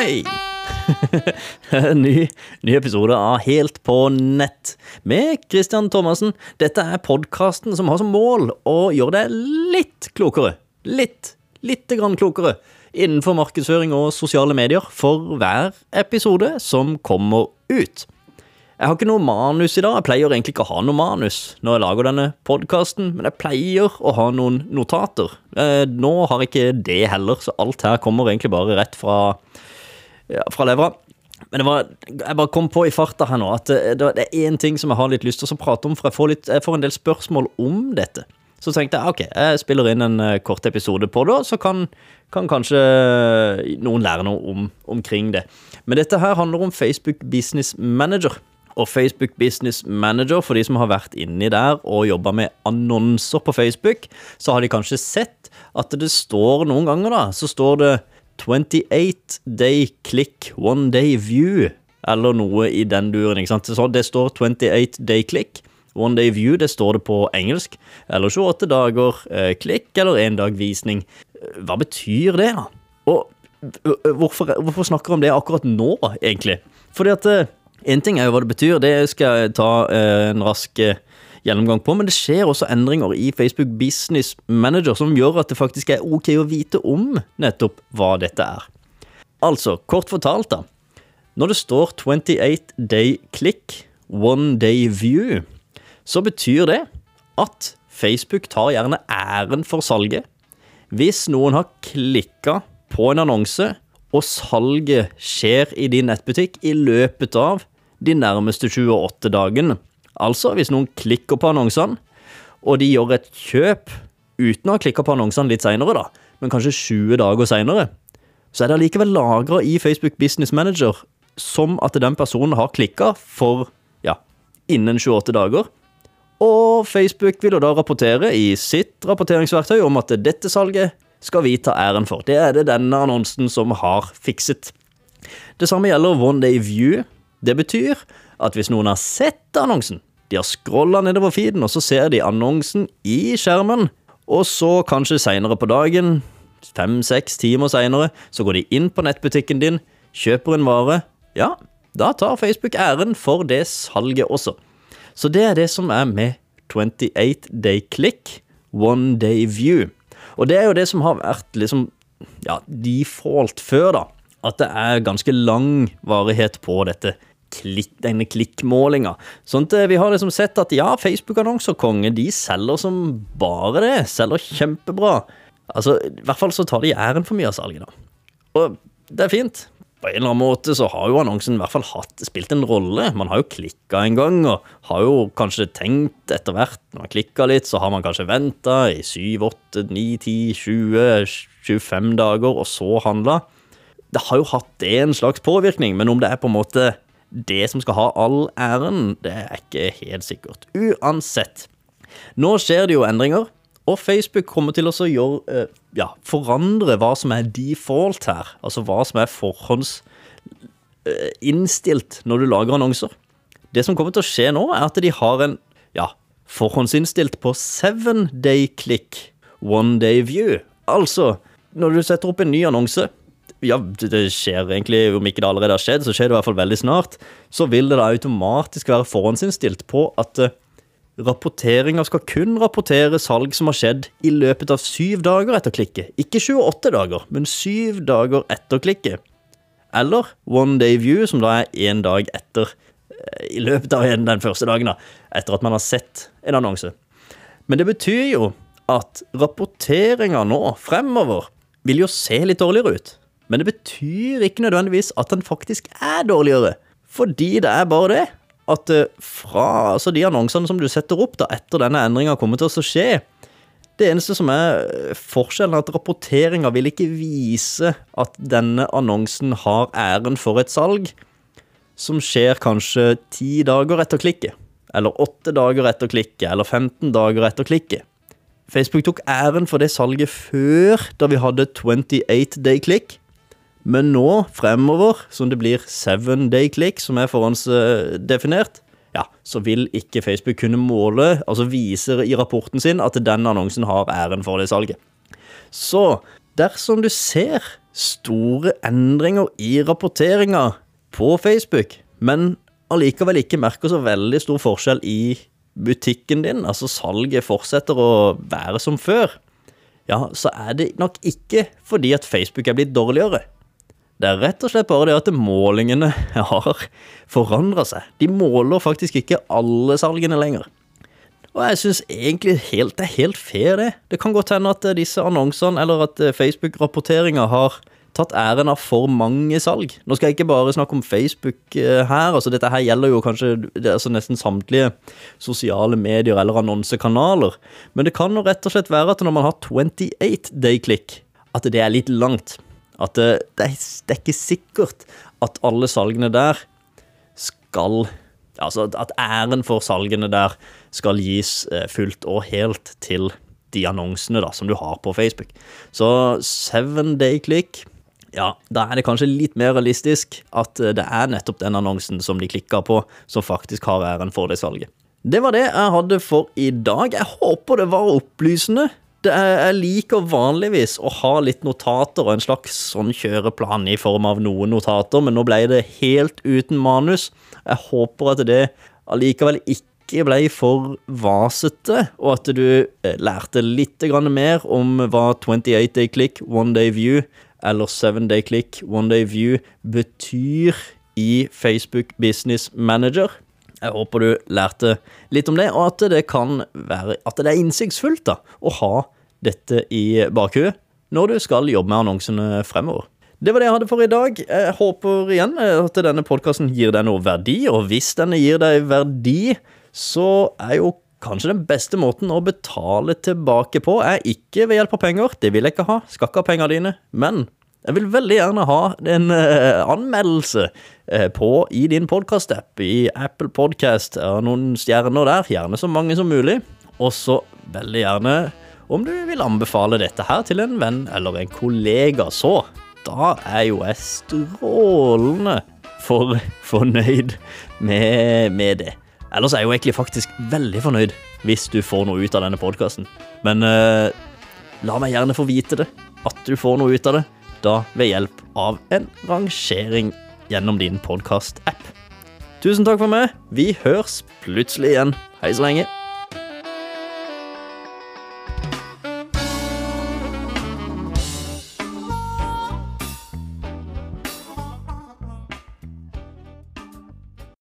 Hei! ny, ny episode av Helt på nett med Christian Thomassen. Dette er podkasten som har som mål å gjøre deg litt klokere. Litt, lite grann klokere innenfor markedsføring og sosiale medier for hver episode som kommer ut. Jeg har ikke noe manus i dag. Jeg pleier egentlig ikke å ha noe manus når jeg lager denne podkasten, men jeg pleier å ha noen notater. Eh, nå har jeg ikke det heller, så alt her kommer egentlig bare rett fra ja, fra levra. Men var, jeg bare kom på i farta her nå at det, det er én ting som jeg har litt lyst til å prate om, for jeg får, litt, jeg får en del spørsmål om dette. Så tenkte jeg ok, jeg spiller inn en uh, kort episode på det, så kan, kan kanskje noen lære noe om, omkring det. Men dette her handler om Facebook Business Manager. Og Facebook Business Manager, for de som har vært inni der og jobba med annonser på Facebook, så har de kanskje sett at det står noen ganger, da, så står det 28 day click, one day view, eller noe i den duren. ikke sant? Så det står 28 day click. One day view, det står det på engelsk. Eller 28 dager eh, klikk, eller én dag visning. Hva betyr det, da? Og hvorfor, hvorfor snakker om det akkurat nå, egentlig? Fordi at Én ting er jo hva det betyr, det skal jeg ta eh, en rask eh, gjennomgang på, men det skjer også endringer i Facebook Business Manager som gjør at det faktisk er ok å vite om nettopp hva dette er. Altså, kort fortalt, da. Når det står 28 day click, one day view, så betyr det at Facebook tar gjerne æren for salget. Hvis noen har klikka på en annonse, og salget skjer i din nettbutikk i løpet av de nærmeste 28 dagene, Altså, hvis noen klikker på annonsene, og de gjør et kjøp uten å ha klikka på annonsene litt seinere, men kanskje 20 dager seinere, så er det allikevel lagra i Facebook Business Manager som at den personen har klikka for ja, innen 28 dager. Og Facebook vil jo da rapportere i sitt rapporteringsverktøy om at dette salget skal vi ta æren for. Det er det denne annonsen som har fikset. Det samme gjelder One Day View. Det betyr at hvis noen har sett annonsen, de har scrolla nedover feeden, og så ser de annonsen i skjermen, og så kanskje seinere på dagen, fem-seks timer seinere, så går de inn på nettbutikken din, kjøper en vare. Ja, da tar Facebook æren for det salget også. Så det er det som er med 28 day click, one day view. Og det er jo det som har vært liksom ja, default før, da. At det er ganske lang varighet på dette klikk, denne klikkmålinga. Sånn at eh, vi har liksom sett at ja, Facebook-annonser, konge, de selger som bare det. Selger kjempebra. Altså, I hvert fall så tar de æren for mye av salget, da. Og det er fint. På en eller annen måte så har jo annonsen i hvert fall hatt, spilt en rolle. Man har jo klikka en gang, og har jo kanskje tenkt etter hvert Når man klikka litt, så har man kanskje venta i 7, 8, 9, 10, 20, 25 dager, og så handla. Det har jo hatt en slags påvirkning, men om det er på en måte det som skal ha all æren, det er ikke helt sikkert. Uansett. Nå skjer det jo endringer, og Facebook kommer til å gjøre, eh, ja, forandre hva som er default her. Altså hva som er forhåndsinnstilt eh, når du lager annonser. Det som kommer til å skje nå, er at de har en ja, forhåndsinnstilt på seven day click, one day view. Altså, når du setter opp en ny annonse, ja, det skjer egentlig, om ikke det allerede har skjedd, så skjer det i hvert fall veldig snart, så vil det da automatisk være forhåndsinnstilt på at uh, rapporteringa skal kun rapportere salg som har skjedd i løpet av syv dager etter klikket. Ikke 28 dager, men syv dager etter klikket. Eller one day view, som da er én dag etter uh, i løpet av den første dagen, da, etter at man har sett en annonse. Men det betyr jo at rapporteringa nå fremover vil jo se litt dårligere ut. Men det betyr ikke nødvendigvis at den faktisk er dårligere. Fordi det er bare det at eh, fra altså de annonsene som du setter opp da etter denne endringa kommer til å skje Det eneste som er eh, forskjellen, er at rapporteringa vil ikke vise at denne annonsen har æren for et salg som skjer kanskje ti dager etter klikket. Eller åtte dager etter klikket, eller 15 dager etter klikket. Facebook tok æren for det salget før, da vi hadde 28 day click. Men nå, fremover, som det blir seven day click, som er forhåndsdefinert, ja, så vil ikke Facebook kunne måle, altså vise i rapporten sin, at den annonsen har æren for det salget. Så Dersom du ser store endringer i rapporteringa på Facebook, men allikevel ikke merker så veldig stor forskjell i butikken din, altså salget fortsetter å være som før, ja, så er det nok ikke fordi at Facebook er blitt dårligere. Det er rett og slett bare det at målingene har forandra seg. De måler faktisk ikke alle salgene lenger. Og jeg syns egentlig helt, det er helt fair, det. Det kan godt hende at disse annonsene eller at Facebook-rapporteringa har tatt æren av for mange salg. Nå skal jeg ikke bare snakke om Facebook eh, her. altså Dette her gjelder jo kanskje altså nesten samtlige sosiale medier eller annonsekanaler. Men det kan jo rett og slett være at når man har 28 day click, at det er litt langt. At det, det, er, ikke sikkert at alle salgene der skal Altså at æren for salgene der skal gis eh, fullt og helt til de annonsene da, som du har på Facebook. Så seven day click ja, da er det kanskje litt mer realistisk at eh, det er nettopp den annonsen som de klikker på, som faktisk har æren for det salget. Det var det jeg hadde for i dag. Jeg håper det var opplysende. Det jeg liker vanligvis å ha litt notater og en slags sånn kjøreplan i form av noen notater, men nå ble det helt uten manus. Jeg håper at det allikevel ikke ble for vasete, og at du eh, lærte litt mer om hva 28 day click, one day view eller 7 Day Click, One Day View betyr i Facebook Business Manager. Jeg håper du lærte litt om det, og at det kan være At det er innsiktsfullt da, å ha dette i bakhuet når du skal jobbe med annonsene fremover. Det var det jeg hadde for i dag. Jeg håper igjen at denne podkasten gir deg noe verdi, og hvis denne gir deg verdi, så er jo Kanskje den beste måten å betale tilbake på er ikke ved hjelp av penger. Det vil jeg ikke ha. Skal ikke ha pengene dine. Men jeg vil veldig gjerne ha en uh, anmeldelse uh, på i din podkast-app, i Apple Podcast, Er noen stjerner der. Gjerne så mange som mulig. Og så veldig gjerne om du vil anbefale dette her til en venn eller en kollega. Så da er jo jeg strålende for fornøyd med, med det. Ellers er jeg jo egentlig faktisk veldig fornøyd hvis du får noe ut av denne podkasten. Men uh, la meg gjerne få vite det, at du får noe ut av det, da ved hjelp av en rangering gjennom din podkast-app. Tusen takk for meg. Vi høres plutselig igjen. Hei så lenge.